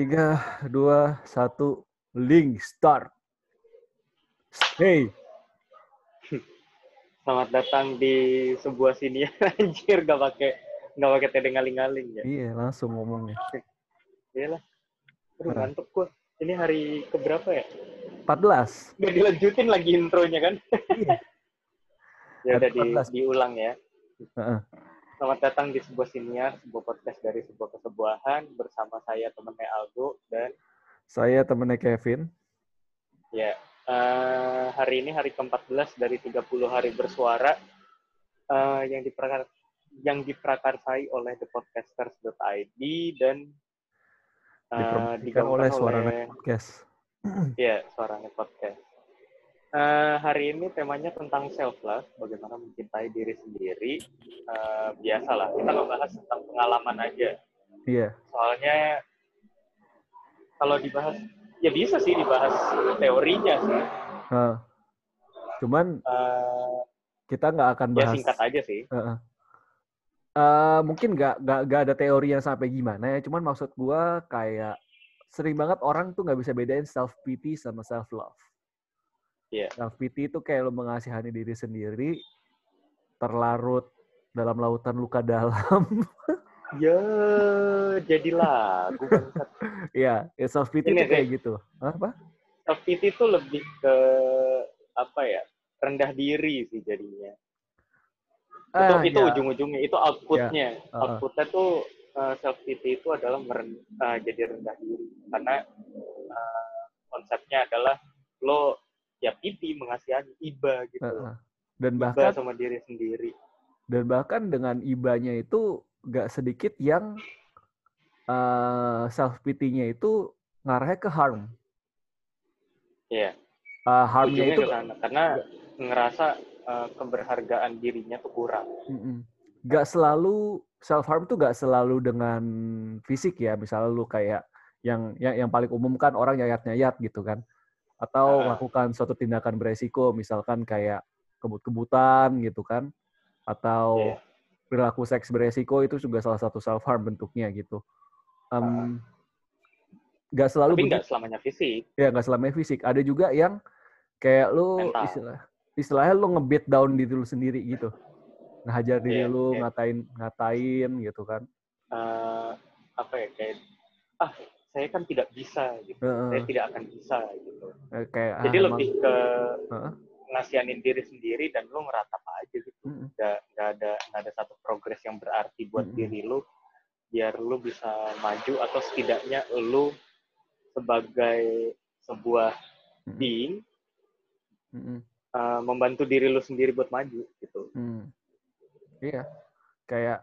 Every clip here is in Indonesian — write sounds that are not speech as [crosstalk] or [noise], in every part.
Tiga, dua, satu, link start. Hey, Selamat datang di sebuah sini [laughs] anjir gak pakai nggak pakai tedeng ngaling-ngaling ya. iya langsung ngomongnya. Iyalah. Aduh, ngantuk gua. Ini hari keberapa ya? 14. Udah dilanjutin lagi intronya kan? Iya. [laughs] ya udah di, 14. diulang ya. Heeh. Selamat datang di sebuah siniar, sebuah podcast dari sebuah kesebuahan bersama saya temennya Aldo dan Saya temennya Kevin. ya eh, hari ini hari ke-14 dari 30 hari bersuara eh, yang diperakar yang diprakarsai oleh thepodcasters.id dan Dipromosikan digaungkan oleh Suara Podcast. [clears throat] ya suaranya podcast. Eh, hari ini temanya tentang self love, bagaimana mencintai diri sendiri. Eh, biasalah kita ngebahas tentang pengalaman aja. Iya. Soalnya kalau dibahas ya bisa sih dibahas teorinya sih. Heeh. Cuman Eh, kita nggak akan ya bahas. singkat aja sih. Heeh. Eh, mungkin nggak nggak nggak ada teori yang sampai gimana ya. Cuman maksud gua kayak sering banget orang tuh nggak bisa bedain self pity sama self love. Iya. Self pity itu kayak lo mengasihani diri sendiri, terlarut dalam lautan luka [laughs] dalam. Ya, jadi lagu bangsat. [laughs] Iya, ya self pity itu kayak gitu. Apa? Self pity itu lebih ke apa ya? Rendah diri sih jadinya. itu Ah, itu ya. ujung-ujungnya itu outputnya Ah, ah. outputnya tuh self pity itu adalah meren, eh, jadi rendah diri karena eh, konsepnya adalah lo ya pity mengasihi iba gitu Heeh. Dan iba bahkan sama diri sendiri dan bahkan dengan ibanya itu nggak sedikit yang eh, self pity-nya itu ngarahnya ke harm. ya Eh, harmnya ujungnya itu ke sana karena ngerasa eh, keberhargaan dirinya tuh kurang Mm-mm. nggak selalu self harm tuh nggak selalu dengan fisik ya misalnya lu kayak yang yang yang paling umum kan orang nyayat nyayat gitu kan atau melakukan suatu tindakan beresiko misalkan kayak kebut-kebutan gitu kan atau Iya. perilaku seks beresiko itu juga salah satu self harm bentuknya gitu Em, nggak selalu Ah. tapi nggak selamanya fisik ya nggak selamanya fisik ada juga yang kayak lu Mental. istilah istilahnya lu nge-beat down diri lu sendiri gitu ngajar diri Iya, lu iya. ngatain ngatain gitu kan Eh, apa ya kayak ah saya kan tidak bisa gitu Heeh. saya tidak akan bisa gitu Eh, kayak ah, jadi lebih ke ngasihanin diri sendiri dan lu ngeratap aja gitu nggak nggak ada nggak ada satu progres yang berarti buat Mm-mm. diri lu biar lu bisa maju atau setidaknya lu sebagai sebuah being Mm-mm. uh, membantu diri lu sendiri buat maju gitu Hmm. iya kayak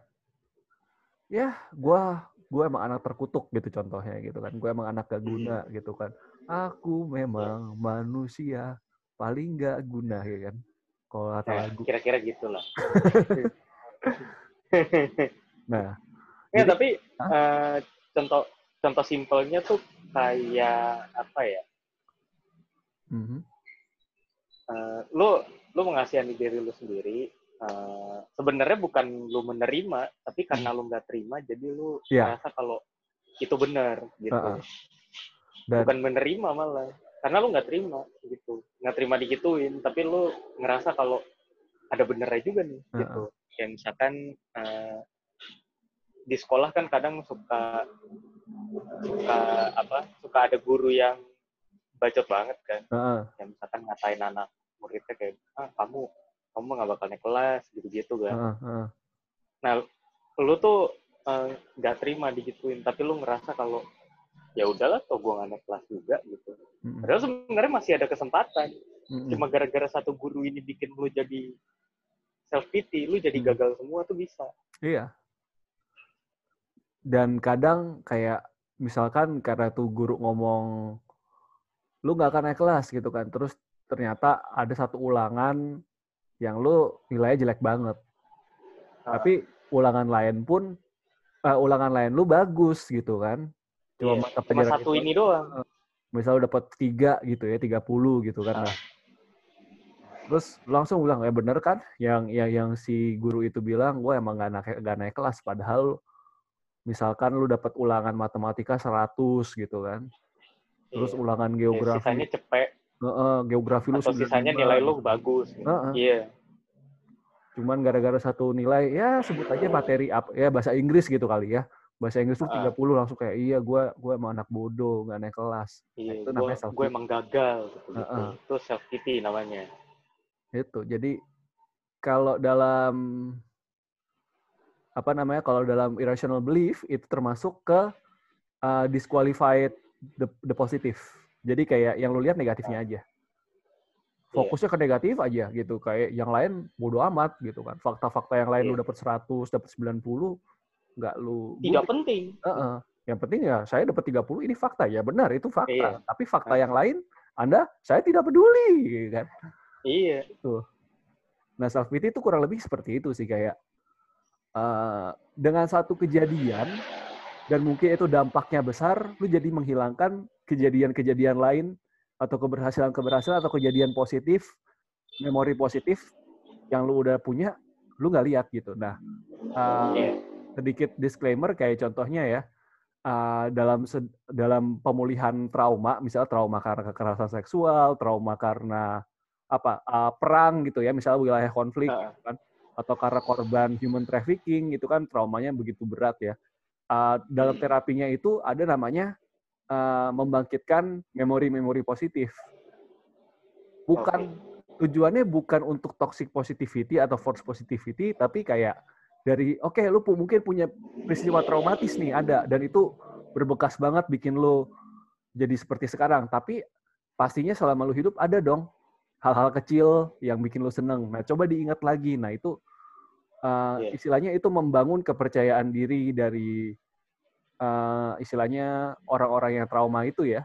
ya gua gua emang anak terkutuk gitu contohnya gitu kan. Gua emang anak gak guna gitu kan. Aku memang manusia paling gak guna ya kan? Kalau kata nah, lagu. kira-kira gitulah. [laughs] Nah ya Jadi- tapi uh, contoh contoh simpelnya tuh kayak apa ya? Mhm. uh, lu lu mengasihani diri lu sendiri uh, sebenarnya bukan lu menerima tapi karena lu nggak terima jadi lu. Iya. merasa kalau itu benar gitu Heeh. dan bukan menerima malah karena lu nggak terima gitu nggak terima digituin tapi lu ngerasa kalau ada benernya juga nih Heeh. gitu kayak misalkan uh, di sekolah kan kadang suka suka apa suka ada guru yang bacot banget kan Heeh. yang misalkan ngatain anak muridnya kayak ah kamu kamu nggak bakal naik kelas gitu-gitu kan Heeh, heeh. nah lu tuh eh, nggak terima digituin tapi lu ngerasa kalau ya udahlah toh gua nggak naik kelas juga gitu Mm-mm. padahal sebenarnya masih ada kesempatan Mm-mm. cuma gara-gara satu guru ini bikin lu jadi self pity lu jadi Hmm. gagal semua tuh bisa Iya. Dan kadang kayak misalkan karena tuh guru ngomong lu nggak akan naik kelas gitu kan, terus ternyata ada satu ulangan yang lu nilainya jelek banget. Ah. Tapi ulangan lain pun eh, ulangan lain lu bagus gitu kan. Cuma Iya, mata cuma pelajaran satu itu- ini doang misal lu dapat tiga gitu ya, 30 gitu kan. Ah. Nah, Terus langsung bilang, ya bener kan? Yang yang, yang si guru itu bilang, gue emang gak naik, gak naik kelas. Padahal misalkan lu dapat ulangan matematika 100 gitu kan. Terus Iya. ulangan Ya, geografi, sisanya cepet heeh, geografi lu atau sisanya 95 nilai lu bagus. gitu. Heeh. Iya. Cuman gara-gara satu nilai, ya sebut aja materi apa ya bahasa Inggris gitu kali ya. Bahasa Inggris tuh Heeh. 30 langsung kayak iya gua gua emang anak bodoh, nggak naik kelas. Nah, Iya, itu gue namanya self gue emang gagal gitu, gitu. Heeh. Itu self pity namanya. Itu. Jadi kalau dalam apa namanya? Kalau dalam irrational belief itu termasuk ke uh, disqualified the, the positive. Jadi kayak yang lu lihat negatifnya aja. Fokusnya ke negatif aja gitu. Kayak yang lain bodo amat gitu kan. Fakta-fakta yang lain lu Iya. dapat 100, dapat 90 nggak lu Tidak penting. Heeh. Yang penting ya saya dapat 30 ini fakta ya benar itu fakta. Iya. Tapi fakta yang lain Anda saya tidak peduli gitu kan. Iya. Nah, self pity itu kurang lebih seperti itu sih kayak eh, dengan satu kejadian dan mungkin itu dampaknya besar, lu jadi menghilangkan kejadian-kejadian lain atau keberhasilan-keberhasilan atau kejadian positif, memori positif yang lu udah punya, lu nggak lihat gitu. Nah, eh, Iya. sedikit disclaimer kayak contohnya ya uh, dalam dalam pemulihan trauma misalnya trauma karena kekerasan seksual trauma karena apa uh, perang gitu ya misalnya wilayah konflik gitu kan atau karena korban human trafficking gitu kan traumanya begitu berat ya Uh, dalam Hmm. terapinya itu ada namanya uh, membangkitkan memori-memori positif. Bukan tujuannya bukan untuk toxic positivity atau force positivity tapi kayak dari oke lu pu- mungkin punya peristiwa traumatis nih ada dan itu berbekas banget bikin lu jadi seperti sekarang. Tapi pastinya selama lu hidup ada dong hal-hal kecil yang bikin lu seneng. Nah coba diingat lagi. Nah itu uh, Iya. istilahnya itu membangun kepercayaan diri dari uh, istilahnya orang-orang yang trauma itu ya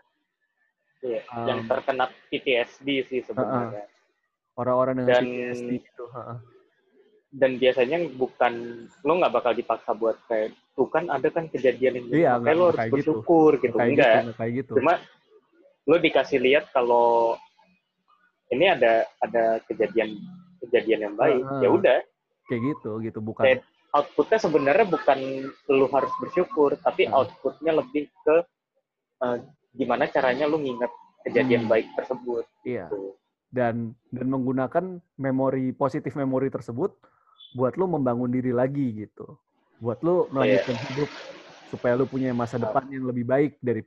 Iya. Um, yang terkena PTSD sih sebenarnya. orang-orang dengan Dan- PTSD gitu heeh. Dan biasanya bukan lo nggak bakal dipaksa buat kayak tuh kan ada kan kejadian ini, Iya, nggak- lo nggak harus kayak gitu. bersyukur gitu. kayak Enggak. gitu kayak gitu Cuma lo dikasih lihat kalau ini ada ada kejadian kejadian yang baik, Heeh. ya udah kayak gitu gitu bukan Kayak- outputnya sebenarnya bukan lo harus bersyukur, tapi Hmm. outputnya lebih ke eh, gimana caranya lo nginget kejadian Hmm. baik tersebut. iya Tuh. dan dan menggunakan memori positif memori tersebut buat lu membangun diri lagi gitu buat lu melanjutkan hidup supaya lu punya masa depan yang lebih baik dari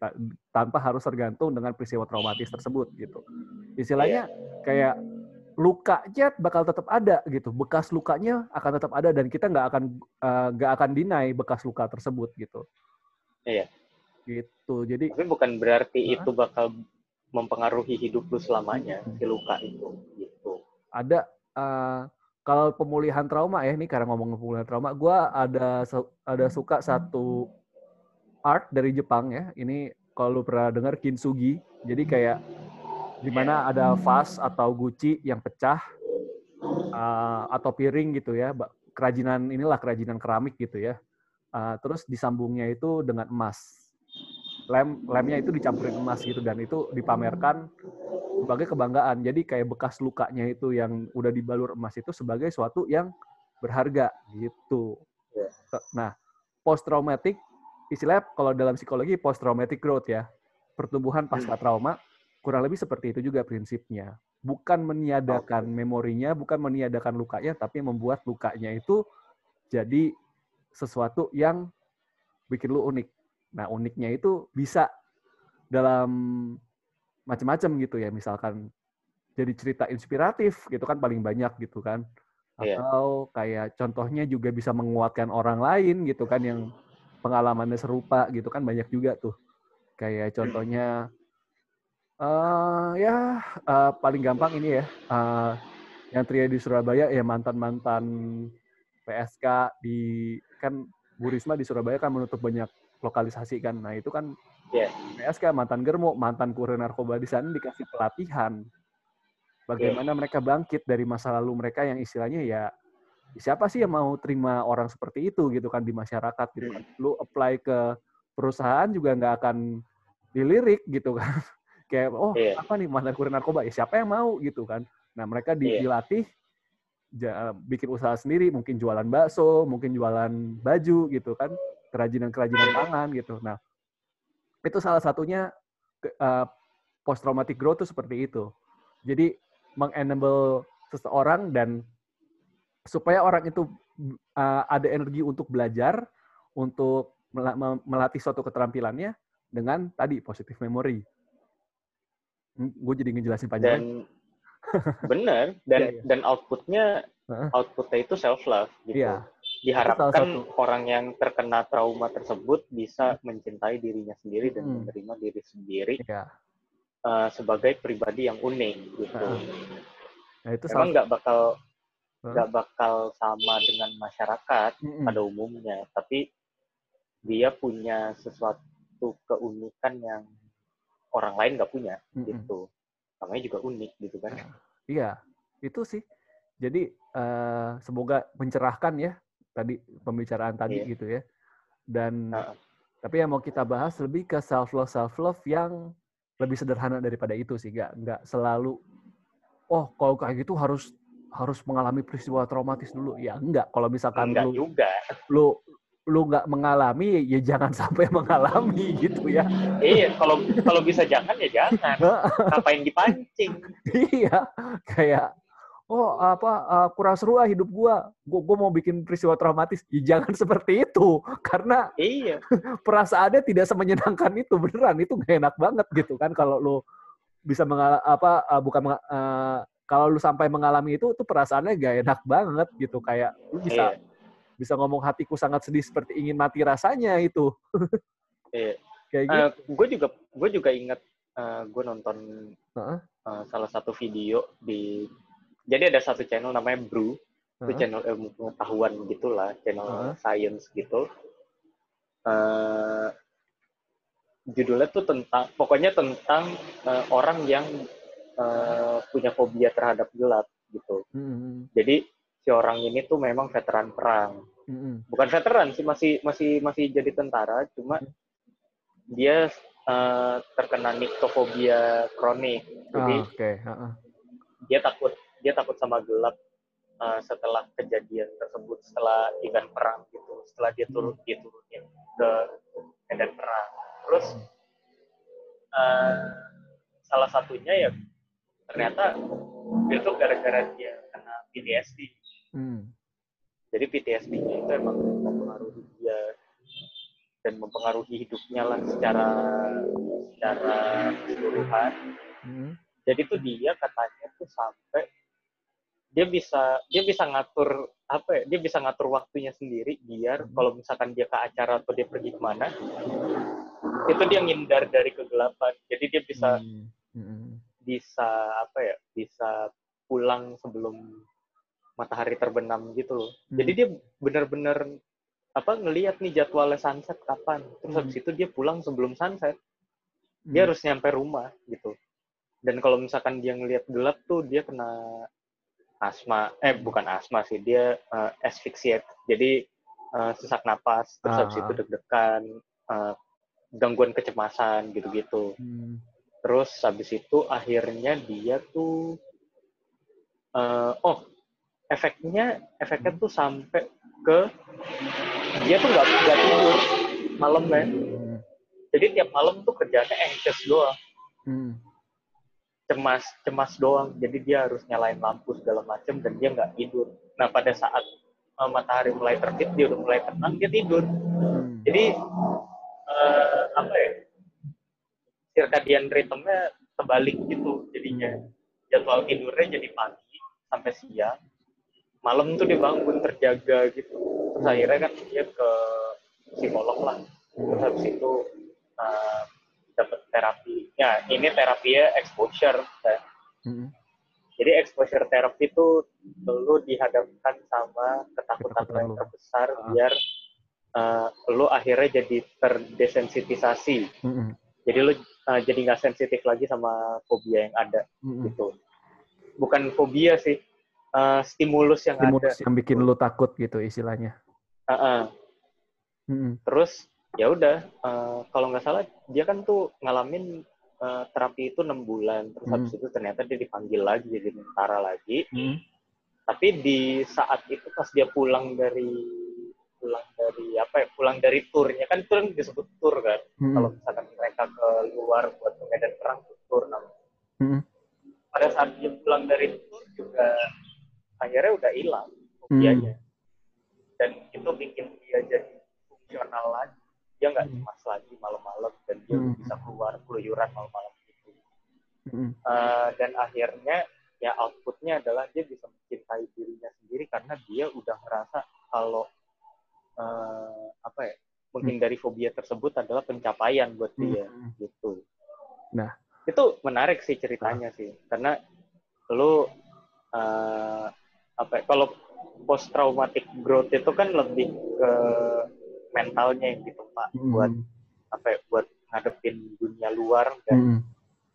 tanpa harus tergantung dengan peristiwa traumatis tersebut gitu istilahnya kayak luka jet bakal tetap ada gitu bekas lukanya akan tetap ada dan kita nggak akan eh, nggak akan deny bekas luka tersebut gitu Iya. gitu jadi Tapi bukan berarti Hah? itu bakal mempengaruhi hidup lu selamanya, si luka itu. Gitu. ada eh, kalau pemulihan trauma ya ini karena ngomong pemulihan trauma gue ada ada suka satu art dari Jepang ya ini kalau lu pernah dengar kintsugi jadi kayak di mana ada vas atau guci yang pecah eh, atau piring gitu ya kerajinan inilah kerajinan keramik gitu ya Eh, terus disambungnya itu dengan emas lem lemnya itu dicampurin emas gitu dan itu dipamerkan sebagai kebanggaan. Jadi kayak bekas lukanya itu yang udah dibalur emas itu sebagai suatu yang berharga gitu. Nah, post traumatic istilahnya kalau dalam psikologi post traumatic growth ya. Pertumbuhan pasca trauma kurang lebih seperti itu juga prinsipnya. Bukan meniadakan memorinya, bukan meniadakan lukanya, tapi membuat lukanya itu jadi sesuatu yang bikin lu unik. Nah, uniknya itu bisa dalam macam-macam gitu ya, misalkan jadi cerita inspiratif gitu kan paling banyak gitu kan. Iya. Atau kayak contohnya juga bisa menguatkan orang lain gitu kan yang pengalamannya serupa gitu kan banyak juga tuh. Kayak contohnya eh ya eh, paling gampang ini ya eh, yang tria di Surabaya ya mantan-mantan PSK di kan Bu Risma di Surabaya kan menutup banyak lokalisasi kan. Nah, itu kan Iya. PSK mantan germo, mantan kurir narkoba di sana dikasih pelatihan. Bagaimana mereka bangkit dari masa lalu mereka yang istilahnya ya siapa sih yang mau terima orang seperti itu gitu kan di masyarakat gitu kan. Lu apply ke perusahaan juga nggak akan dilirik gitu kan. Kayak oh Iya. apa nih mantan kurir narkoba ya siapa yang mau gitu kan. Nah, mereka di- Iya. dilatih ja- bikin usaha sendiri, mungkin jualan bakso, mungkin jualan baju gitu kan. kerajinan-kerajinan tangan gitu. Nah, itu salah satunya uh, post traumatic growth itu seperti itu. Jadi mengenable seseorang dan supaya orang itu uh, ada energi untuk belajar, untuk melatih suatu keterampilannya dengan tadi positive memory. Hmm, Gue jadi ngejelasin panjang. Dan [laughs] benar dan yeah, yeah. dan outputnya outputnya itu self love gitu. Yeah. Diharapkan orang yang terkena trauma tersebut bisa mencintai dirinya sendiri dan hmm. menerima diri sendiri yeah. Iya. uh, sebagai pribadi yang unik gitu. Nah, itu Emang nggak bakal nggak bakal sama dengan masyarakat mm -mm. pada umumnya, tapi dia punya sesuatu keunikan yang orang lain nggak punya mm -mm. gitu. Namanya juga unik gitu kan. Iya, itu sih. Jadi uh, semoga mencerahkan ya tadi pembicaraan tadi yeah. gitu ya. Dan uh. tapi yang mau kita bahas lebih ke self love self love yang lebih sederhana daripada itu sih, nggak nggak selalu oh kalau kayak gitu harus harus mengalami peristiwa traumatis dulu. Ya enggak. Kalau misalkan enggak lu juga. lu lu nggak mengalami ya jangan [laughs] sampai mengalami gitu ya. Iya, kalau kalau bisa jangan ya jangan. Ngapain dipancing? iya, kayak oh apa uh, kurang seru ah hidup gua. Gua, gua mau bikin peristiwa traumatis. Ya jangan [laughs] seperti itu karena iya. [laughs] perasaannya tidak semenyenangkan itu beneran itu gak enak banget gitu kan kalau lu bisa mengal apa uh, bukan uh, kalau lu sampai mengalami itu tuh perasaannya gak enak banget gitu kayak lu bisa iya. Bisa ngomong hatiku sangat sedih seperti ingin mati rasanya itu [laughs] iya. kayak gitu uh, gue juga gue juga ingat uh, gue nonton uh-huh. uh, salah satu video di jadi ada satu channel namanya Brew uh-huh. itu channel ilmu pengetahuan gitulah channel uh-huh. science gitu uh, judulnya tuh tentang pokoknya tentang uh, orang yang uh, punya fobia terhadap gelap gitu. Mm-hmm. Jadi si orang ini tuh memang veteran perang. Mm-hmm. Bukan veteran sih masih masih masih jadi tentara, cuma mm-hmm. dia uh, terkena niktofobia kronik. Jadi oh, okay. uh-uh. dia takut dia takut sama gelap uh, setelah kejadian tersebut setelah event perang gitu. Setelah dia turun dia turunin ke medan perang. Terus uh, salah satunya ya ternyata itu gara-gara dia kena PTSD. Hmm. Jadi PTSD-nya itu emang mempengaruhi dia dan mempengaruhi hidupnya lah secara secara keseluruhan. Hmm. Jadi tuh dia katanya tuh sampai dia bisa dia bisa ngatur apa ya dia bisa ngatur waktunya sendiri biar hmm. kalau misalkan dia ke acara atau dia pergi ke mana itu dia ngindar dari kegelapan jadi dia bisa hmm. Hmm bisa apa ya bisa pulang sebelum matahari terbenam gitu loh hmm. jadi dia benar-benar apa ngelihat nih jadwalnya sunset kapan terus hmm. habis itu dia pulang sebelum sunset dia hmm. harus nyampe rumah gitu dan kalau misalkan dia ngelihat gelap tuh dia kena asma eh bukan asma sih dia uh, asphyxiate jadi uh, sesak napas terus habis itu ah. deg-degan uh, gangguan kecemasan gitu-gitu hmm terus habis itu akhirnya dia tuh uh, oh efeknya efeknya tuh sampai ke dia tuh nggak nggak tidur malam kan jadi tiap malam tuh kerjanya anxious doang. Hmm. cemas cemas doang. Jadi dia harus nyalain lampu segala macam dan dia nggak tidur. Nah pada saat uh, matahari mulai terbit dia udah mulai tenang dia tidur. Hmm. jadi uh, apa ya circadian rhythmnya terbalik gitu jadinya. Jadwal tidurnya jadi pagi sampai siang malam tuh dia bangun terjaga gitu terus akhirnya kan dia ke psikolog lah terus habis itu uh, eh, dapat terapi ya ini terapinya exposure kan. jadi exposure terapi itu perlu dihadapkan sama ketakutan yang terbesar ah. biar uh, lu akhirnya jadi terdesensitisasi hmm. jadi lu uh, jadi nggak sensitif lagi sama fobia yang ada mm-hmm. gitu bukan fobia sih uh, stimulus yang stimulus ada yang bikin lu takut gitu istilahnya uh-uh. mm-hmm. terus ya udah uh, kalau nggak salah dia kan tuh ngalamin uh, terapi itu enam bulan terus mm-hmm. habis itu ternyata dia dipanggil lagi jadi tentara lagi mm-hmm. tapi di saat itu pas dia pulang dari pulang dari apa ya pulang dari turnya kan itu kan disebut tur kan Hmm. kalau misalkan mereka ke luar buat ke medan perang itu tur namanya Hmm. pada saat dia pulang dari tur juga akhirnya udah hilang Hmm. fobianya dan itu bikin dia jadi fungsional lagi dia nggak Hmm. cemas lagi malam-malam dan dia Hmm. bisa keluar keluyuran malam-malam gitu Hmm. Eh, dan akhirnya ya outputnya adalah dia bisa mencintai dirinya sendiri karena dia udah ngerasa kalau eh, apa ya menghindari fobia tersebut adalah pencapaian buat dia Hmm. gitu. Nah. itu menarik sih ceritanya sih karena lu eh, apa ya, kalau post traumatic growth itu kan lebih ke mentalnya yang ditempa Hmm. buat apa ya, buat ngadepin dunia luar dan Hmm.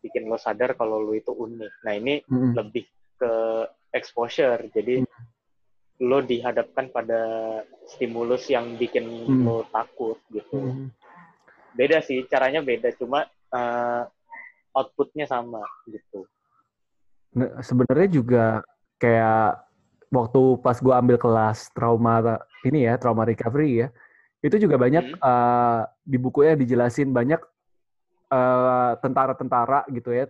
bikin lo sadar kalau lo itu unik. Nah ini Hmm. lebih ke exposure. Jadi lo dihadapkan pada stimulus yang bikin Hmm. lo takut gitu. Hmm. Beda sih, caranya beda. Cuma eh, outputnya sama gitu. Sebenarnya juga kayak waktu pas gue ambil kelas trauma ini ya trauma recovery ya itu juga banyak Hmm. eh, di bukunya dijelasin banyak eh, tentara-tentara gitu ya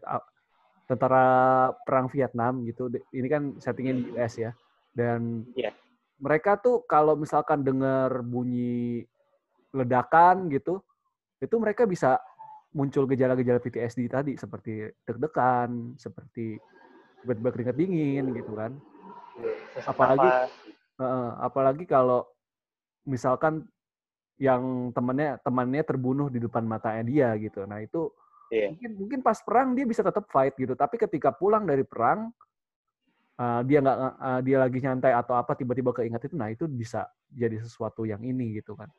tentara perang Vietnam gitu ini kan settingnya di US ya dan Iya. mereka tuh kalau misalkan dengar bunyi ledakan gitu itu mereka bisa muncul gejala-gejala PTSD tadi seperti deg-degan seperti tiba-tiba keringat dingin gitu kan Apalagi- nafas. Heeh, apalagi kalau misalkan yang temannya temannya terbunuh di depan matanya dia gitu. Nah itu Iya. mungkin mungkin pas perang dia bisa tetap fight gitu. Tapi ketika pulang dari perang uh, dia nggak uh, dia lagi nyantai atau apa tiba-tiba keinget itu, nah itu bisa jadi sesuatu yang ini gitu kan.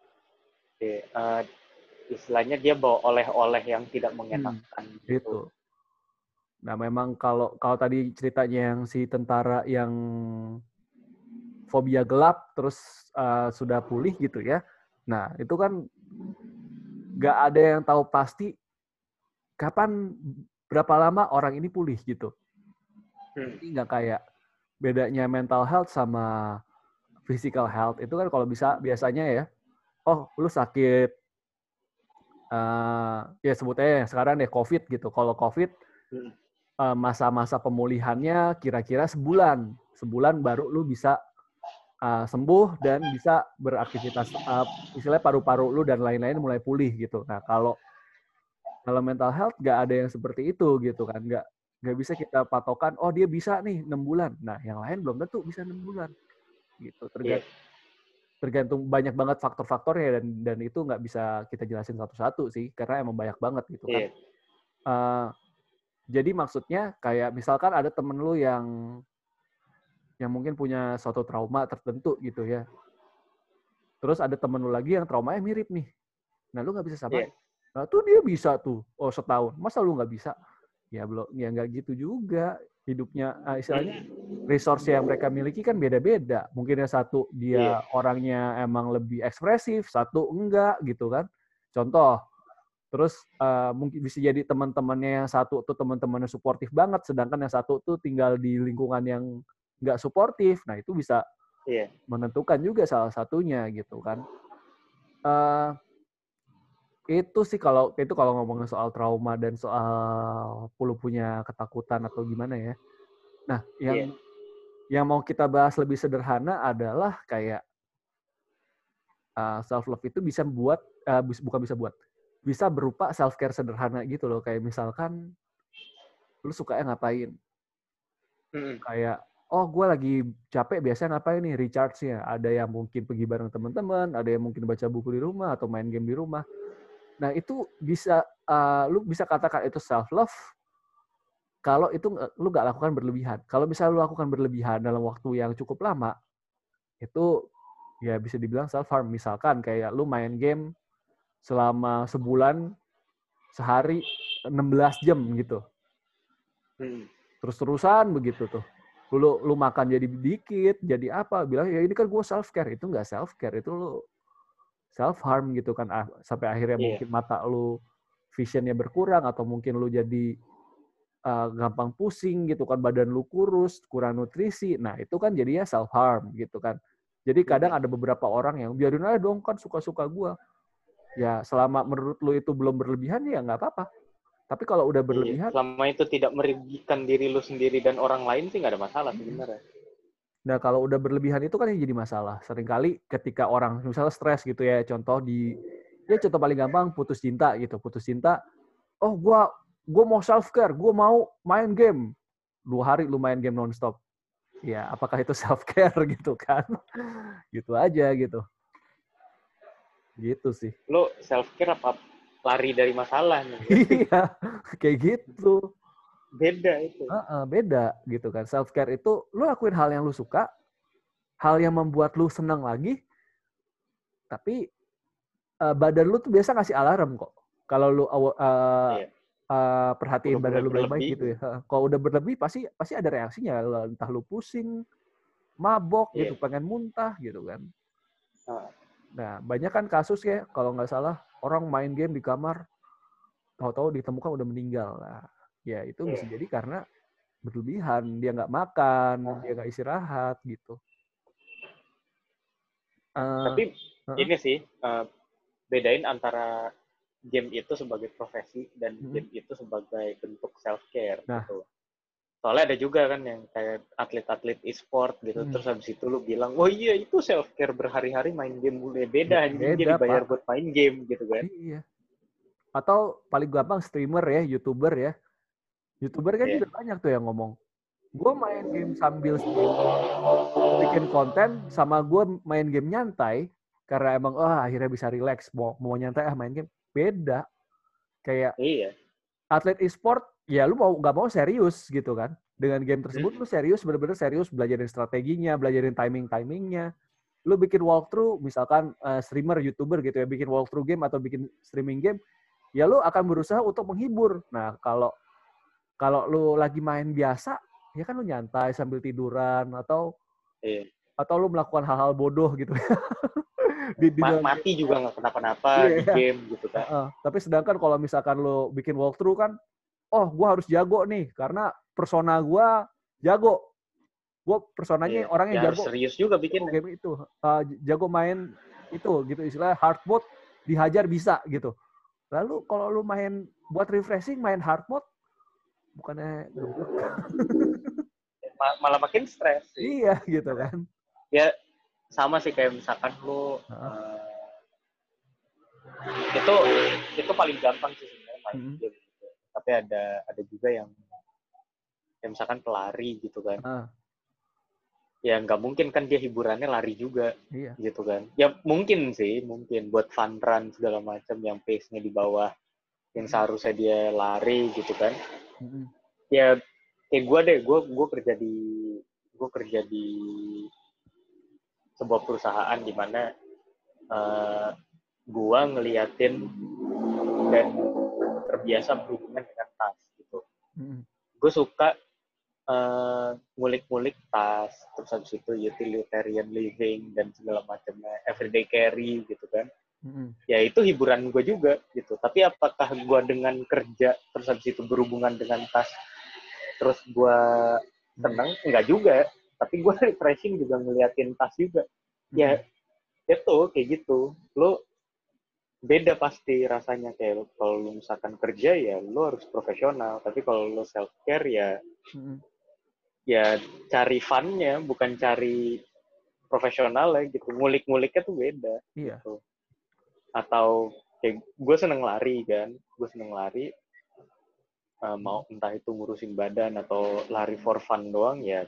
Iya. Eh, istilahnya dia bawa oleh-oleh yang tidak mengenakan Hmm, Gitu. Nah memang kalau kalau tadi ceritanya yang si tentara yang fobia gelap terus uh, sudah pulih gitu ya. Nah itu kan nggak ada yang tahu pasti kapan berapa lama orang ini pulih gitu. Hmm. Ini nggak kayak bedanya mental health sama physical health itu kan kalau bisa biasanya ya, oh lu sakit eh ya sebutnya sekarang deh COVID gitu. Kalau COVID Hmm. Eh, masa-masa pemulihannya kira-kira sebulan, sebulan baru lu bisa eh, sembuh dan bisa beraktivitas, eh, istilahnya paru-paru lu dan lain-lain mulai pulih gitu. Nah kalau kalau mental health nggak ada yang seperti itu gitu kan, nggak nggak bisa kita patokan, oh dia bisa nih enam bulan. Nah yang lain belum tentu bisa enam bulan gitu. Tergantung, tergantung banyak banget faktor-faktornya dan dan itu nggak bisa kita jelasin satu-satu sih karena emang banyak banget gitu kan. Iya. Eh, jadi maksudnya kayak misalkan ada temen lu yang yang mungkin punya suatu trauma tertentu gitu ya. Terus ada temen lu lagi yang traumanya mirip nih. Nah lu nggak bisa samain. Iya. Nah tuh dia bisa tuh. Oh setahun. Masa lu nggak bisa? Ya belum. Ya nggak gitu juga. Hidupnya ah, istilahnya resource yang mereka miliki kan beda-beda. Mungkin yang satu dia orangnya emang lebih ekspresif, satu enggak gitu kan. Contoh, terus eh, mungkin bisa jadi teman-temannya yang satu tuh teman-temannya suportif banget, sedangkan yang satu tuh tinggal di lingkungan yang nggak suportif. Nah itu bisa Iya. menentukan juga salah satunya gitu kan. Eh itu sih kalau itu kalau ngomongin soal trauma dan soal lu punya ketakutan atau gimana ya. Nah, yang Iya. yang mau kita bahas lebih sederhana adalah kayak self love itu bisa buat eh, bis- bukan bisa buat bisa berupa self care sederhana gitu loh. Kayak misalkan lu sukanya ngapain? Hmm. kayak oh gue lagi capek biasanya ngapain nih? Recharge-nya. Ada yang mungkin pergi bareng teman-teman ada yang mungkin baca buku di rumah atau main game di rumah. Nah itu bisa uh, lu bisa katakan itu self love kalau itu lu nggak lakukan berlebihan. Kalau misalnya lu lakukan berlebihan dalam waktu yang cukup lama itu ya bisa dibilang self harm misalkan kayak lu main game selama sebulan sehari 16 jam gitu Hmm. terus-terusan begitu tuh. Lu lu makan jadi dikit, jadi apa? Bilang ya ini kan gue self care, itu nggak self care, itu lu self harm gitu kan Ah, sampai akhirnya Iya. mungkin mata lu visionnya berkurang atau mungkin lu jadi uh, gampang pusing gitu kan badan lu kurus, kurang nutrisi. Nah, itu kan jadinya self harm gitu kan. Jadi kadang ada beberapa orang yang biarin aja dong kan suka-suka gua. Ya selama menurut lu itu belum berlebihan ya nggak apa-apa. Tapi kalau udah Iya, berlebihan, selama itu tidak merugikan diri lu sendiri dan orang lain sih nggak ada masalah sebenarnya. nah kalau udah berlebihan itu kan yang jadi masalah. Seringkali ketika orang misalnya stres gitu ya, contoh di ya contoh paling gampang putus cinta gitu, putus cinta. Oh gua gua mau self care, gua mau main game. Dua hari lu main game nonstop. Ya apakah itu [laughs] self care gitu kan? gitu aja gitu. Gitu sih. Lu self care apa lari dari masalah nih? [laughs] iya, kayak gitu. Beda itu. Heeh, beda gitu kan. Self care itu lu lakuin hal yang lu suka, hal yang membuat lu senang lagi, tapi eh, badan lu tuh biasa ngasih alarm kok. Kalau lu awa- eh, Iya. eh, perhatiin Udah badan lu baik-baik berlebih. gitu ya. Kalau udah berlebih pasti pasti ada reaksinya. Entah lu pusing, mabok Iya. gitu, pengen muntah gitu kan. Nah, banyak kan kasus ya kalau nggak salah orang main game di kamar, tahu-tahu ditemukan udah meninggal. Nah, ya itu bisa Iya. jadi karena berlebihan, dia nggak makan, Ah. dia nggak istirahat gitu. Eh, Tapi heeh. ini sih eh, bedain antara game itu sebagai profesi dan Hmm. game itu sebagai bentuk self care Nah. gitu. Soalnya ada juga kan yang kayak atlet-atlet e-sport gitu, Hmm. terus habis itu lu bilang, oh iya itu self care berhari-hari main game mulai beda, anjing Beda, dia dibayar Pak. buat main game gitu kan. Iya. Atau paling gampang streamer ya, youtuber ya. Youtuber kan Iya. juga banyak tuh yang ngomong. Gue main game sambil stream, bikin konten, sama gue main game nyantai. Karena emang, oh akhirnya bisa relax. Mau, mau nyantai, ah main game. Beda. Kayak Iya. atlet e-sport, ya lu mau nggak mau serius gitu kan. Dengan game tersebut lu serius, bener-bener serius belajarin strateginya, belajarin timing-timingnya. Lu bikin walkthrough, misalkan eh, streamer, youtuber gitu ya, bikin walkthrough game atau bikin streaming game, ya lu akan berusaha untuk menghibur. Nah kalau kalau lu lagi main biasa, ya kan lu nyantai sambil tiduran atau Iya. atau lu melakukan hal-hal bodoh gitu. [laughs] di, di dalam- mati juga nggak kenapa-napa Iya, di game gitu kan. Heeh, tapi sedangkan kalau misalkan lo bikin walkthrough kan, oh gua harus jago nih karena persona gua jago. Gua personanya Iya. orang yang Ya jago serius juga bikin. game itu, Eh, jago main itu gitu istilahnya hard mode dihajar bisa gitu. Lalu kalau lu main buat refreshing main hard mode bukannya [laughs] malah makin stres. sih. iya gitu kan. ya sama sih kayak misalkan lu eh, itu itu paling gampang sih sebenarnya main game gitu. Tapi ada ada juga yang ya misalkan pelari gitu kan. Ah, ya nggak mungkin kan dia hiburannya lari juga iya. gitu kan. Ya mungkin sih mungkin buat fun run segala macam yang pace nya di bawah yang seharusnya dia lari gitu kan. Mm-mm. ya kayak gue deh gue gue kerja di gue kerja di sebuah perusahaan di mana eh gue ngeliatin dan terbiasa berhubungan dengan tas gitu. Mm-mm. gue suka eh, ngulik-ngulik tas terus habis itu utilitarian living dan segala macamnya everyday carry gitu kan. Mm-mm. ya itu hiburan gue juga gitu. Tapi apakah gue dengan kerja terus habis itu berhubungan dengan tas terus gue seneng? Enggak juga. Tapi gue [laughs] refreshing juga ngeliatin tas juga. Ya itu kayak gitu. Lo beda pasti rasanya kayak lo- kalau lo misalkan kerja ya lo harus profesional tapi kalau lo self care ya Mm-mm. ya cari funnya bukan cari profesional ya gitu ngulik-nguliknya tuh beda Iya. gitu. atau kayak gue seneng lari kan gue seneng lari Eh, mau entah itu ngurusin badan atau lari for fun doang ya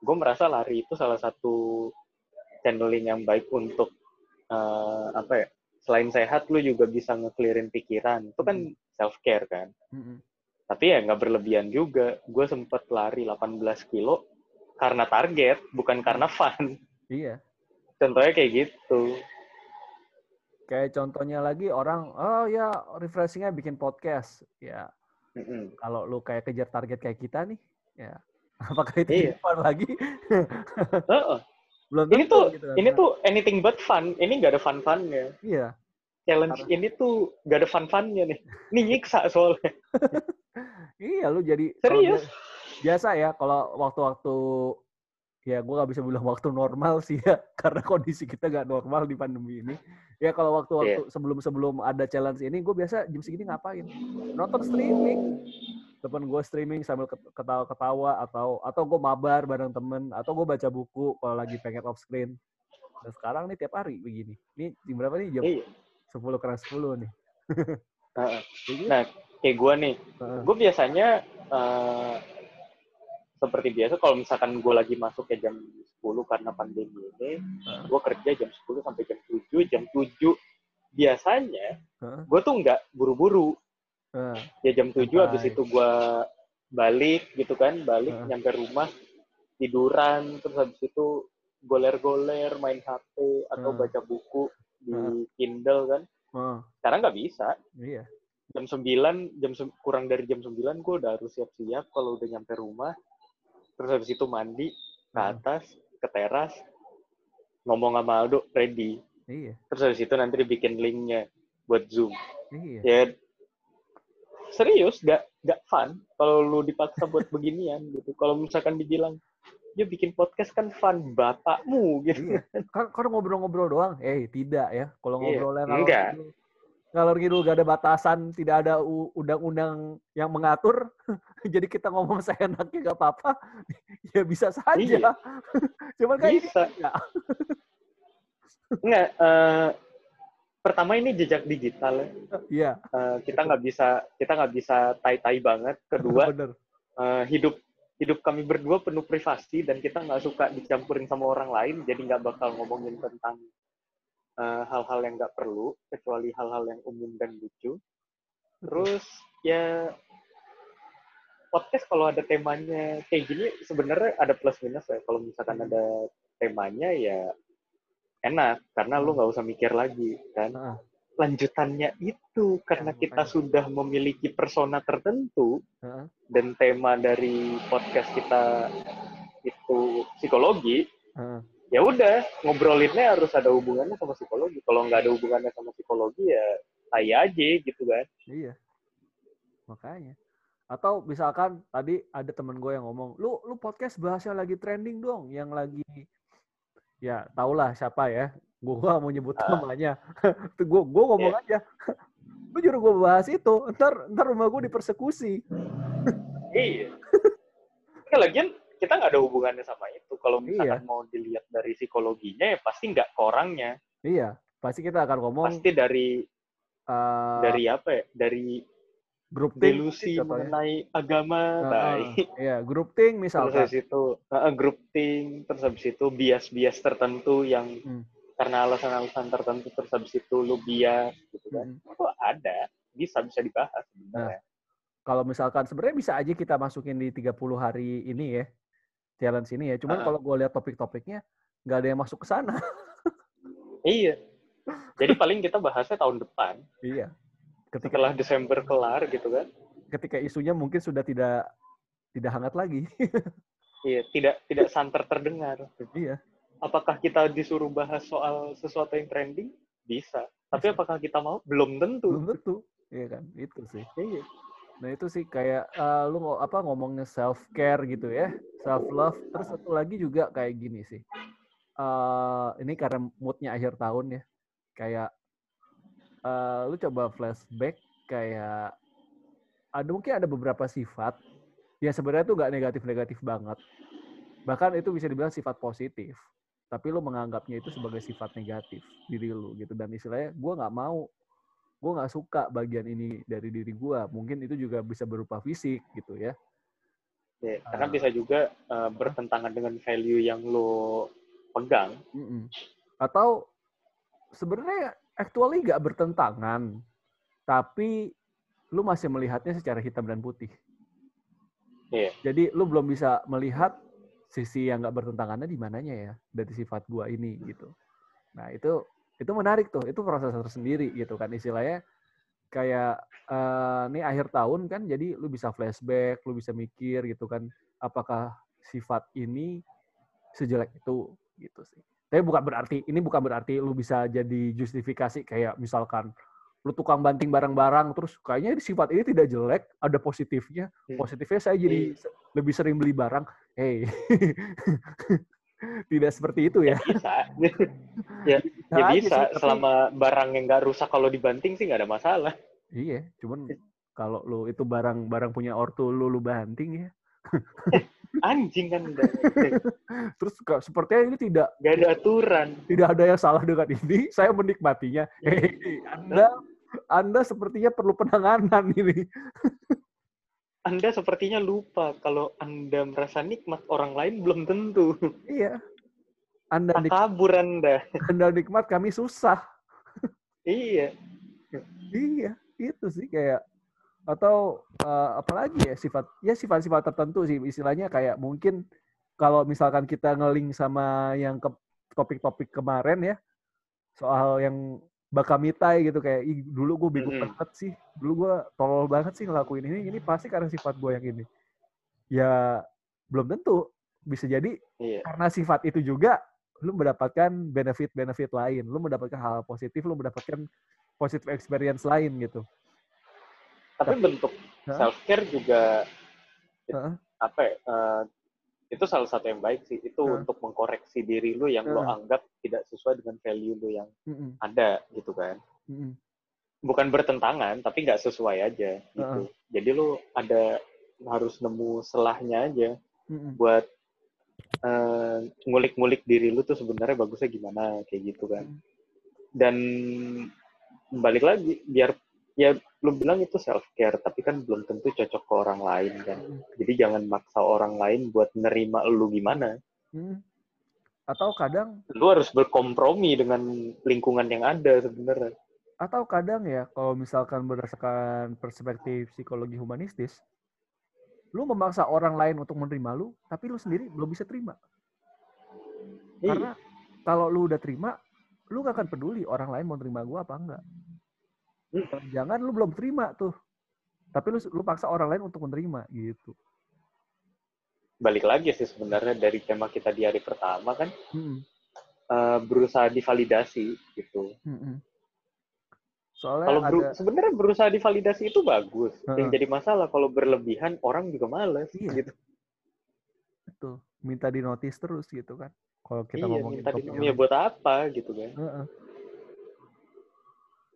gue merasa lari itu salah satu channeling yang baik untuk eh, apa ya selain sehat lu juga bisa ngeclearin pikiran itu kan self care kan Mm-mm. tapi ya nggak berlebihan juga gue sempet lari 18 kilo karena target bukan karena fun Iya. contohnya kayak gitu Kayak contohnya lagi orang, oh ya refreshingnya bikin podcast. Ya Mm-mm. kalau lu kayak kejar target kayak kita nih, ya [laughs] apakah itu Iya. fun lagi? [laughs] Heeh. Belum ini tuh gitu kan. ini tuh anything but fun. Ini nggak ada fun funnya Iya, challenge ini tuh nggak ada fun funnya nih. Ini nyiksa soalnya. [laughs] Iya lu jadi serius? biasa ya kalau waktu-waktu ya gue nggak bisa bilang waktu normal sih ya [laughs] karena kondisi kita nggak normal di pandemi ini. Ya kalau waktu-waktu sebelum sebelum ada challenge ini gue biasa jam segini ngapain? Nonton streaming. Temen gue streaming sambil ketawa-ketawa atau atau gue mabar bareng temen atau gue baca buku kalau lagi pengen off screen dan sekarang nih tiap hari begini. Ini jam berapa nih? Jam iya. sepuluh kurang sepuluh nih. [laughs] Nah kayak gue nih. Gue biasanya uh, seperti biasa kalau misalkan gue lagi masuk ke jam 10 karena pandemi ini, uh. gue kerja jam 10 sampai jam 7, jam 7 biasanya uh. gue tuh nggak buru-buru. Uh. Ya jam 7 Bye. habis itu gue balik gitu kan, balik uh. nyampe rumah tiduran terus habis itu goler-goler main HP atau uh. baca buku di uh. Kindle kan. Uh. Sekarang nggak bisa. Iya. Jam 9, jam kurang dari jam 9 gue udah harus siap-siap kalau udah nyampe rumah terus habis itu mandi ke hmm. atas ke teras ngomong sama Aldo ready iya. terus habis itu nanti dibikin linknya buat zoom iya. ya serius gak gak fun kalau lu dipaksa buat [laughs] beginian gitu kalau misalkan dibilang dia bikin podcast kan fun bapakmu gitu iya. kan kan ngobrol-ngobrol doang eh tidak ya kalau iya. ngobrolnya enggak ngalor ngidul gak ada batasan, tidak ada undang-undang yang mengatur, [laughs] jadi kita ngomong seenaknya gak apa-apa, [laughs] ya bisa saja. Iya. [laughs] Cuman kan bisa. Ini, ya. Enggak, uh, pertama ini jejak digital ya. Iya. Uh, kita nggak bisa kita nggak bisa tai-tai banget. Kedua, Uh, hidup hidup kami berdua penuh privasi dan kita nggak suka dicampurin sama orang lain, jadi nggak bakal ngomongin tentang hal-hal uh, yang nggak perlu kecuali hal-hal yang umum dan lucu. Terus ya podcast kalau ada temanya kayak gini sebenarnya ada plus minus ya. Kalau misalkan ada temanya ya enak. Karena lu nggak usah mikir lagi kan. Lanjutannya itu karena kita sudah memiliki persona tertentu dan tema dari podcast kita itu psikologi ya udah ngobrolinnya harus ada hubungannya sama psikologi. Kalau nggak ada hubungannya sama psikologi ya saya aja gitu kan. Iya. Makanya. Atau misalkan tadi ada temen gue yang ngomong lu lu podcast bahasnya lagi trending dong yang lagi ya tau lah siapa ya. Gue gak mau nyebut ah. namanya. [laughs] Gue gue ngomong yeah. aja. [laughs] Lu juru gue bahas itu ntar ntar rumah gue dipersekusi. Iya. Lagian kita nggak ada hubungannya sama itu. Kalau misalkan iya. mau dilihat dari psikologinya ya pasti nggak ke orangnya. Iya, pasti kita akan ngomong. Pasti dari uh, dari apa ya? Dari grup delusi mengenai agama, uh, baik. Iya, grup ting misalnya. Terus habis itu uh, grup ting, terus habis itu bias-bias tertentu yang hmm. karena alasan-alasan tertentu terus habis itu lu bias gitu kan. Hmm. Itu ada, bisa bisa dibahas sebenarnya. Nah, kalau misalkan sebenarnya bisa aja kita masukin di 30 hari ini ya challenge ini ya. Cuman uh. kalau gue lihat topik-topiknya nggak ada yang masuk ke sana. [laughs] iya. Jadi paling kita bahasnya tahun depan. Iya. Ketika, Setelah Desember kelar gitu kan. Ketika isunya mungkin sudah tidak tidak hangat lagi. [laughs] iya, tidak tidak santer terdengar. Iya. Apakah kita disuruh bahas soal sesuatu yang trending? Bisa. Tapi apakah kita mau? Belum tentu. Belum tentu. Iya kan, itu sih. Iya. Nah itu sih kayak uh, lu apa ngomongnya self care gitu ya, self love. Terus satu lagi juga kayak gini sih. Uh, ini karena moodnya akhir tahun ya. Kayak uh, lu coba flashback kayak ada mungkin ada beberapa sifat yang sebenarnya tuh nggak negatif-negatif banget. Bahkan itu bisa dibilang sifat positif. Tapi lu menganggapnya itu sebagai sifat negatif diri lu gitu. Dan istilahnya gue nggak mau gue nggak suka bagian ini dari diri gue mungkin itu juga bisa berupa fisik gitu ya. Ya karena uh, bisa juga uh, bertentangan dengan value yang lo pegang. Atau sebenarnya actually nggak bertentangan tapi lu masih melihatnya secara hitam dan putih. Yeah. jadi lu belum bisa melihat sisi yang nggak bertentangannya di mananya ya dari sifat gua ini gitu. Nah itu itu menarik tuh itu proses tersendiri gitu kan. Istilahnya kayak uh, ini akhir tahun kan jadi lu bisa flashback lu bisa mikir gitu kan apakah sifat ini sejelek itu gitu sih. Tapi bukan berarti ini bukan berarti lu bisa jadi justifikasi kayak misalkan lu tukang banting barang-barang terus kayaknya sifat ini tidak jelek ada positifnya. Iya. positifnya saya jadi iya. lebih sering beli barang. Hey [laughs] tidak seperti itu ya. Bisa. [laughs] ya, ya aja bisa. sih, tapi- Selama barang yang nggak rusak kalau dibanting sih nggak ada masalah. Iya, cuman kalau lu itu barang barang punya ortu lu lu banting ya. [laughs] Anjing kan. [laughs] Terus sepertinya ini tidak Gak ada aturan. tidak ada yang salah dengan ini. Saya menikmatinya. Hei, Anda Anda sepertinya perlu penanganan ini. Anda sepertinya lupa kalau Anda merasa nikmat, orang lain belum tentu. Iya. Anda nik Kabur Anda. Anda nikmat, kami susah. Iya. Iya, itu sih kayak atau eh, apalagi ya sifat ya sifat-sifat tertentu sih istilahnya kayak mungkin kalau misalkan kita ngeling sama yang ke topik-topik kemarin ya soal yang bakamitai gitu kayak Ih, dulu gue bingung Mm-mm. banget sih dulu gue tolol banget sih ngelakuin ini ini pasti karena sifat gue yang ini ya belum tentu bisa jadi Iya. karena sifat itu juga lu mendapatkan benefit-benefit lain lu mendapatkan hal positif lu mendapatkan positive experience lain gitu Tapi bentuk Hah? self care juga Heeh. apa ya? eh, itu salah satu yang baik sih. Itu Heeh. untuk mengkoreksi diri lu yang lo Heeh. anggap tidak sesuai dengan value lu yang Mm-mm, ada gitu kan. mm-mm. Bukan bertentangan, tapi nggak sesuai aja gitu. Jadi lu ada harus nemu selahnya aja Mm-mm. buat eh, ngulik-ngulik diri lu tuh sebenarnya bagusnya gimana kayak gitu kan. Hmm. Dan balik lagi biar ya lu bilang itu self care tapi kan belum tentu cocok ke orang lain kan. Mm. Jadi jangan maksa orang lain buat nerima lu gimana. Mm. Atau kadang Lu harus berkompromi dengan lingkungan yang ada sebenarnya. atau kadang ya kalau misalkan berdasarkan perspektif psikologi humanistis lu memaksa orang lain untuk menerima lu tapi lu sendiri belum bisa terima Iya. karena kalau lu udah terima lu gak akan peduli orang lain mau terima gua apa enggak Hmm. jangan lu belum terima tuh tapi lu lu paksa orang lain untuk menerima gitu Balik lagi sih sebenarnya dari tema kita di hari pertama kan Mm-mm. eh, berusaha divalidasi gitu. Mm-mm. soalnya Kalau ada beru- sebenarnya berusaha divalidasi itu bagus. Yang Heeh. jadi masalah kalau berlebihan orang juga males Iya. gitu. itu minta di notice terus gitu kan kalau kita iya, ngomongin tadi topik ya yang- buat apa gitu kan. Heeh.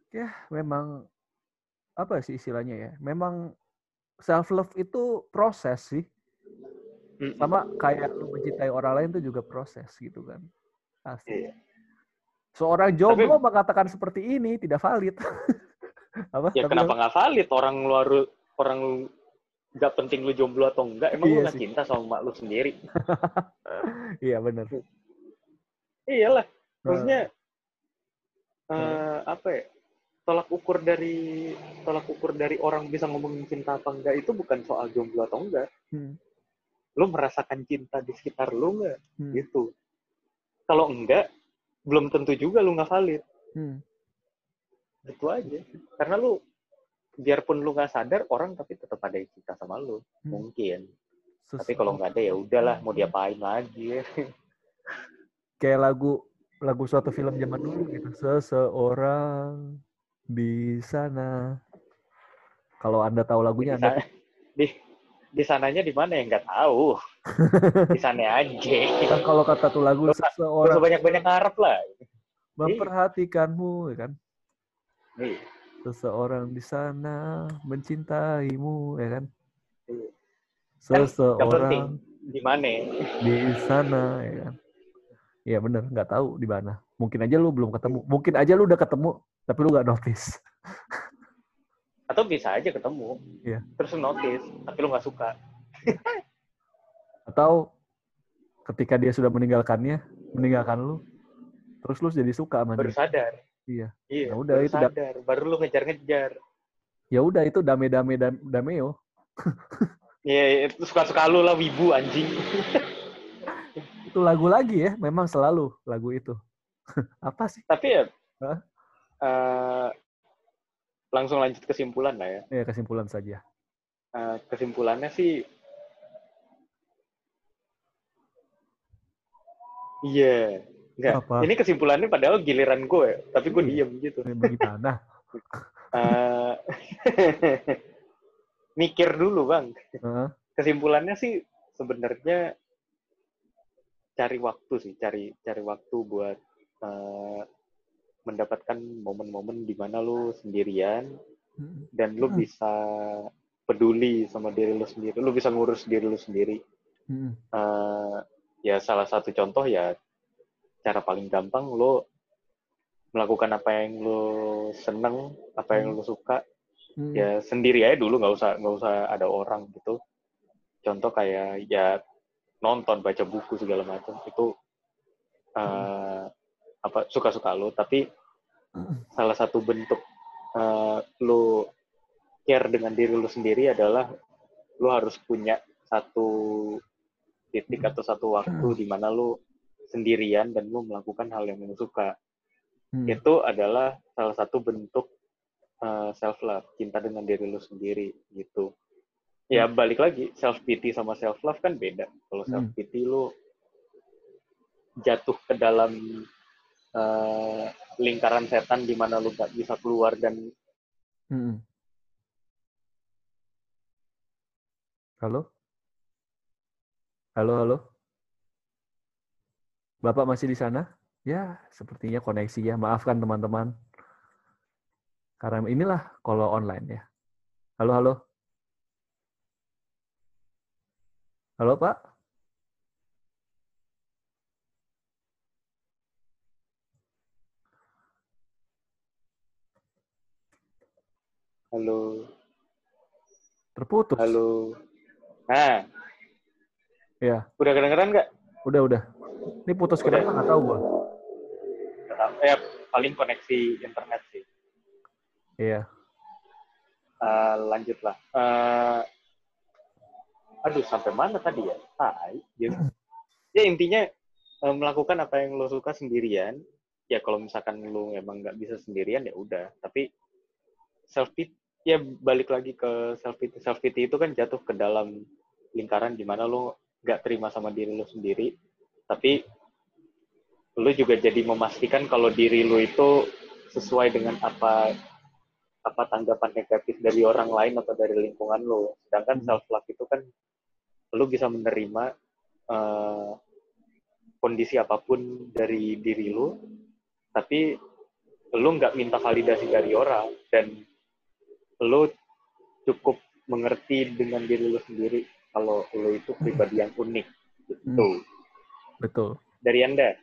Ya, memang apa sih istilahnya ya? Memang self love itu proses sih. Sama kayak lu mencintai orang lain itu juga proses gitu kan. Pasti. Iya. Seorang jomblo mengatakan seperti ini tidak valid. [laughs] apa? Ya Tapi kenapa apa? nggak valid orang lu harus orang nggak penting lu jomblo atau enggak emang Iya lu nggak cinta sama mak lu sendiri [laughs] Iya benar. iyalah Heeh. maksudnya eh, apa ya tolak ukur dari tolak ukur dari orang bisa ngomongin cinta apa enggak itu bukan soal jomblo atau enggak. Hmm, lu merasakan cinta di sekitar lu enggak? Hmm, gitu. Kalau enggak belum tentu juga lu nggak valid. Hmm. itu aja. Karena lu biarpun lu nggak sadar orang tapi tetap ada yang cinta sama lu. Hmm. mungkin. Tapi Sesu- kalau nggak ada ya udahlah mau diapain lagi? Kayak lagu lagu suatu film zaman dulu gitu. Seseorang di sana. Kalau Anda tahu lagunya di, Anda sana, di di sananya di mana? Ya nggak tahu. [laughs] Di sana aja. Kan kalau kata tuh lagu Gak seseorang banyak-banyak ngarep lah. Memperhatikanmu ya kan? Iya. seseorang di sana mencintaimu ya kan? Iya. Kan seseorang di mana. di sana ya kan? Iya bener. Nggak tahu di mana. Mungkin aja lu belum ketemu. Mungkin aja lu udah ketemu tapi lu nggak notice. Atau bisa aja ketemu. Iya. terus lu notice tapi lu nggak suka. [laughs] Atau ketika dia sudah meninggalkannya meninggalkan lu terus lu jadi suka sama baru dia. sadar. Iya. iya Ya udah, baru itu sadar. Baru lu ngejar-ngejar. Ya udah itu dame dame dam- dameo [laughs] Iya, itu suka-suka lu lah wibu anjing. itu lagu lagi ya memang selalu lagu itu. [laughs] Apa sih? Tapi ya Hah? Eh, langsung lanjut kesimpulan lah ya. ya kesimpulan saja Eh, kesimpulannya sih Iya. Enggak. Apa? Ini kesimpulannya padahal giliran gue, tapi gue Iya. diem gitu. Bagaimana [laughs] Eh, [laughs] mikir dulu, Bang. Kesimpulannya sih sebenarnya cari waktu sih, cari cari waktu buat uh, mendapatkan momen-momen di mana lu sendirian Mm. dan lu bisa peduli sama diri lu sendiri, lu bisa ngurus diri lu sendiri. Mm. Uh, ya salah satu contoh ya cara paling gampang lu melakukan apa yang lu seneng, apa yang lu suka, Mm. ya sendiri aja dulu nggak usah nggak usah ada orang gitu. Contoh kayak ya nonton, baca buku segala macam itu uh, apa suka-suka lu, tapi salah satu bentuk uh, lu care dengan diri lu sendiri adalah lu harus punya satu titik atau satu waktu di mana lu sendirian dan lu melakukan hal yang lu suka. Mm. Itu adalah salah satu bentuk uh, self love, cinta dengan diri lu sendiri gitu. Ya balik lagi self pity sama self love kan beda. Kalau Hmm. self pity lu jatuh ke dalam uh, lingkaran setan di mana lu gak bisa keluar dan Mm. Halo? Halo, halo? Bapak masih di sana? Ya, sepertinya koneksi ya. Maafkan teman-teman. Karena inilah kalau online ya. Halo, halo? Halo, Pak? Halo, Terputus. halo. Nah, Ya, udah kedengeran nggak? udah, udah. Ini putus Udah. kenapa? Nggak tahu gua. Eh, paling koneksi internet sih. Iya. Eh, lanjutlah. Eh, aduh, sampai mana tadi ya? Tai. Ya, [clears throat] ya intinya eh, melakukan apa yang lo suka sendirian. Ya kalau misalkan lo emang nggak bisa sendirian ya udah. Tapi self ya balik lagi ke self pity. Self pity itu kan jatuh ke dalam lingkaran di mana lo nggak terima sama diri lo sendiri. Tapi lo juga jadi memastikan kalau diri lo itu sesuai dengan apa apa tanggapan negatif dari orang lain atau dari lingkungan lo. Sedangkan Hmm. self love itu kan lo bisa menerima eh, kondisi apa pun dari diri lo, tapi lo nggak minta validasi dari orang dan lo cukup mengerti dengan diri lo sendiri kalau lo itu pribadi yang unik gitu. Betul. Dari anda?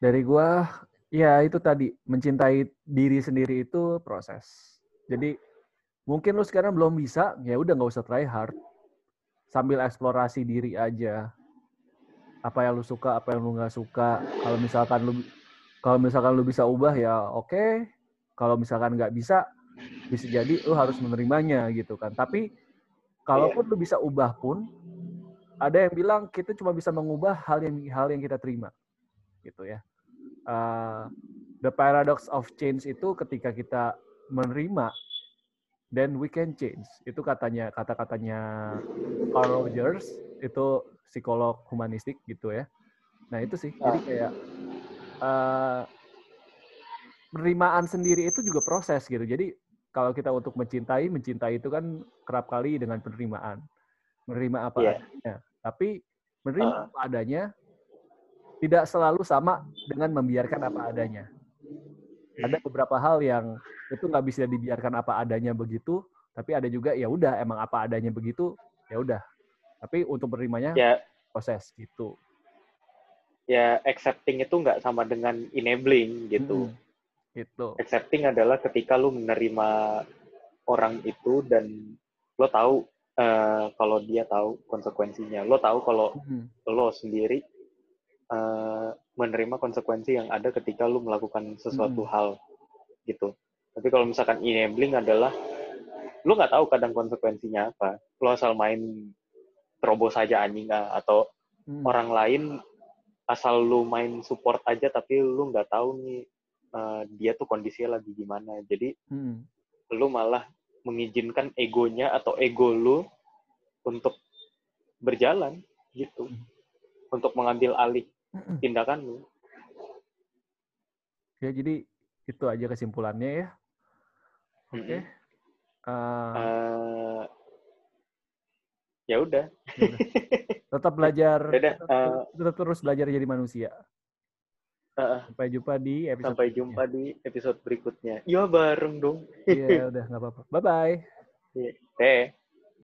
Dari gua, ya itu tadi mencintai diri sendiri itu proses. Jadi mungkin lu sekarang belum bisa, ya udah nggak usah try hard. Sambil eksplorasi diri aja. Apa yang lu suka, apa yang lu nggak suka. Kalau misalkan lu kalau misalkan lu bisa ubah ya oke. Kalau misalkan nggak bisa, bisa jadi lu harus menerimanya gitu kan. Tapi kalaupun lu bisa ubah pun, ada yang bilang kita cuma bisa mengubah hal yang hal yang kita terima, gitu ya. Uh, the paradox of change itu ketika kita menerima, then we can change. Itu katanya kata-katanya Carl Rogers, itu psikolog humanistik gitu ya. Nah itu sih, jadi kayak uh, penerimaan sendiri itu juga proses gitu. Jadi kalau kita untuk mencintai, mencintai itu kan kerap kali dengan penerimaan. Menerima apa Iya. adanya. Tapi menerima Uh. apa adanya tidak selalu sama dengan membiarkan apa adanya. Ada beberapa hal yang itu nggak bisa dibiarkan apa adanya begitu, tapi ada juga ya udah emang apa adanya begitu, ya udah. Tapi untuk menerimanya Ya proses gitu. ya accepting itu nggak sama dengan enabling gitu. Mm-mm. Gitu. accepting adalah ketika lu menerima orang itu dan lo tahu eh, kalau dia tahu konsekuensinya lo tahu kalau Mm. lo sendiri eh, menerima konsekuensi yang ada ketika lu melakukan sesuatu Hmm. hal gitu tapi kalau misalkan enabling adalah lu nggak tahu kadang konsekuensinya apa lo asal main terobos saja anjing ah, atau Mm. orang lain asal lu main support aja tapi lu nggak tahu nih eh, dia tuh kondisinya lagi gimana jadi Mm. lu malah mengizinkan egonya atau ego lu untuk berjalan gitu untuk mengambil alih Mm-mm. tindakan lu Ya jadi itu aja kesimpulannya ya. Oke. Mm-mm. Uh, Eh, ya udah. Tetap belajar, [laughs] uh, tetap terus belajar jadi manusia. Uh, Sampai jumpa di episode sampai berikutnya. jumpa di episode berikutnya. Iya bareng dong. Iya, udah nggak apa-apa. Bye bye. Teh.